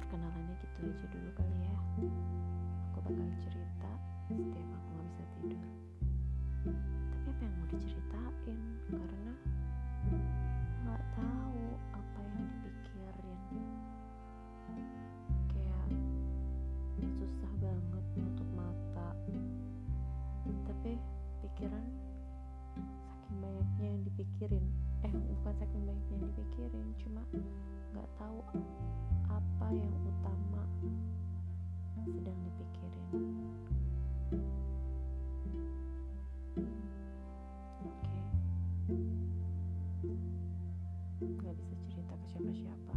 perkenalannya gitu aja dulu kali ya. Aku bakal cerita setiap aku dipikirin. Eh bukan saking banyaknya yang dipikirin cuma nggak tahu apa yang utama sedang dipikirin. Oke. Nggak bisa cerita ke siapa-siapa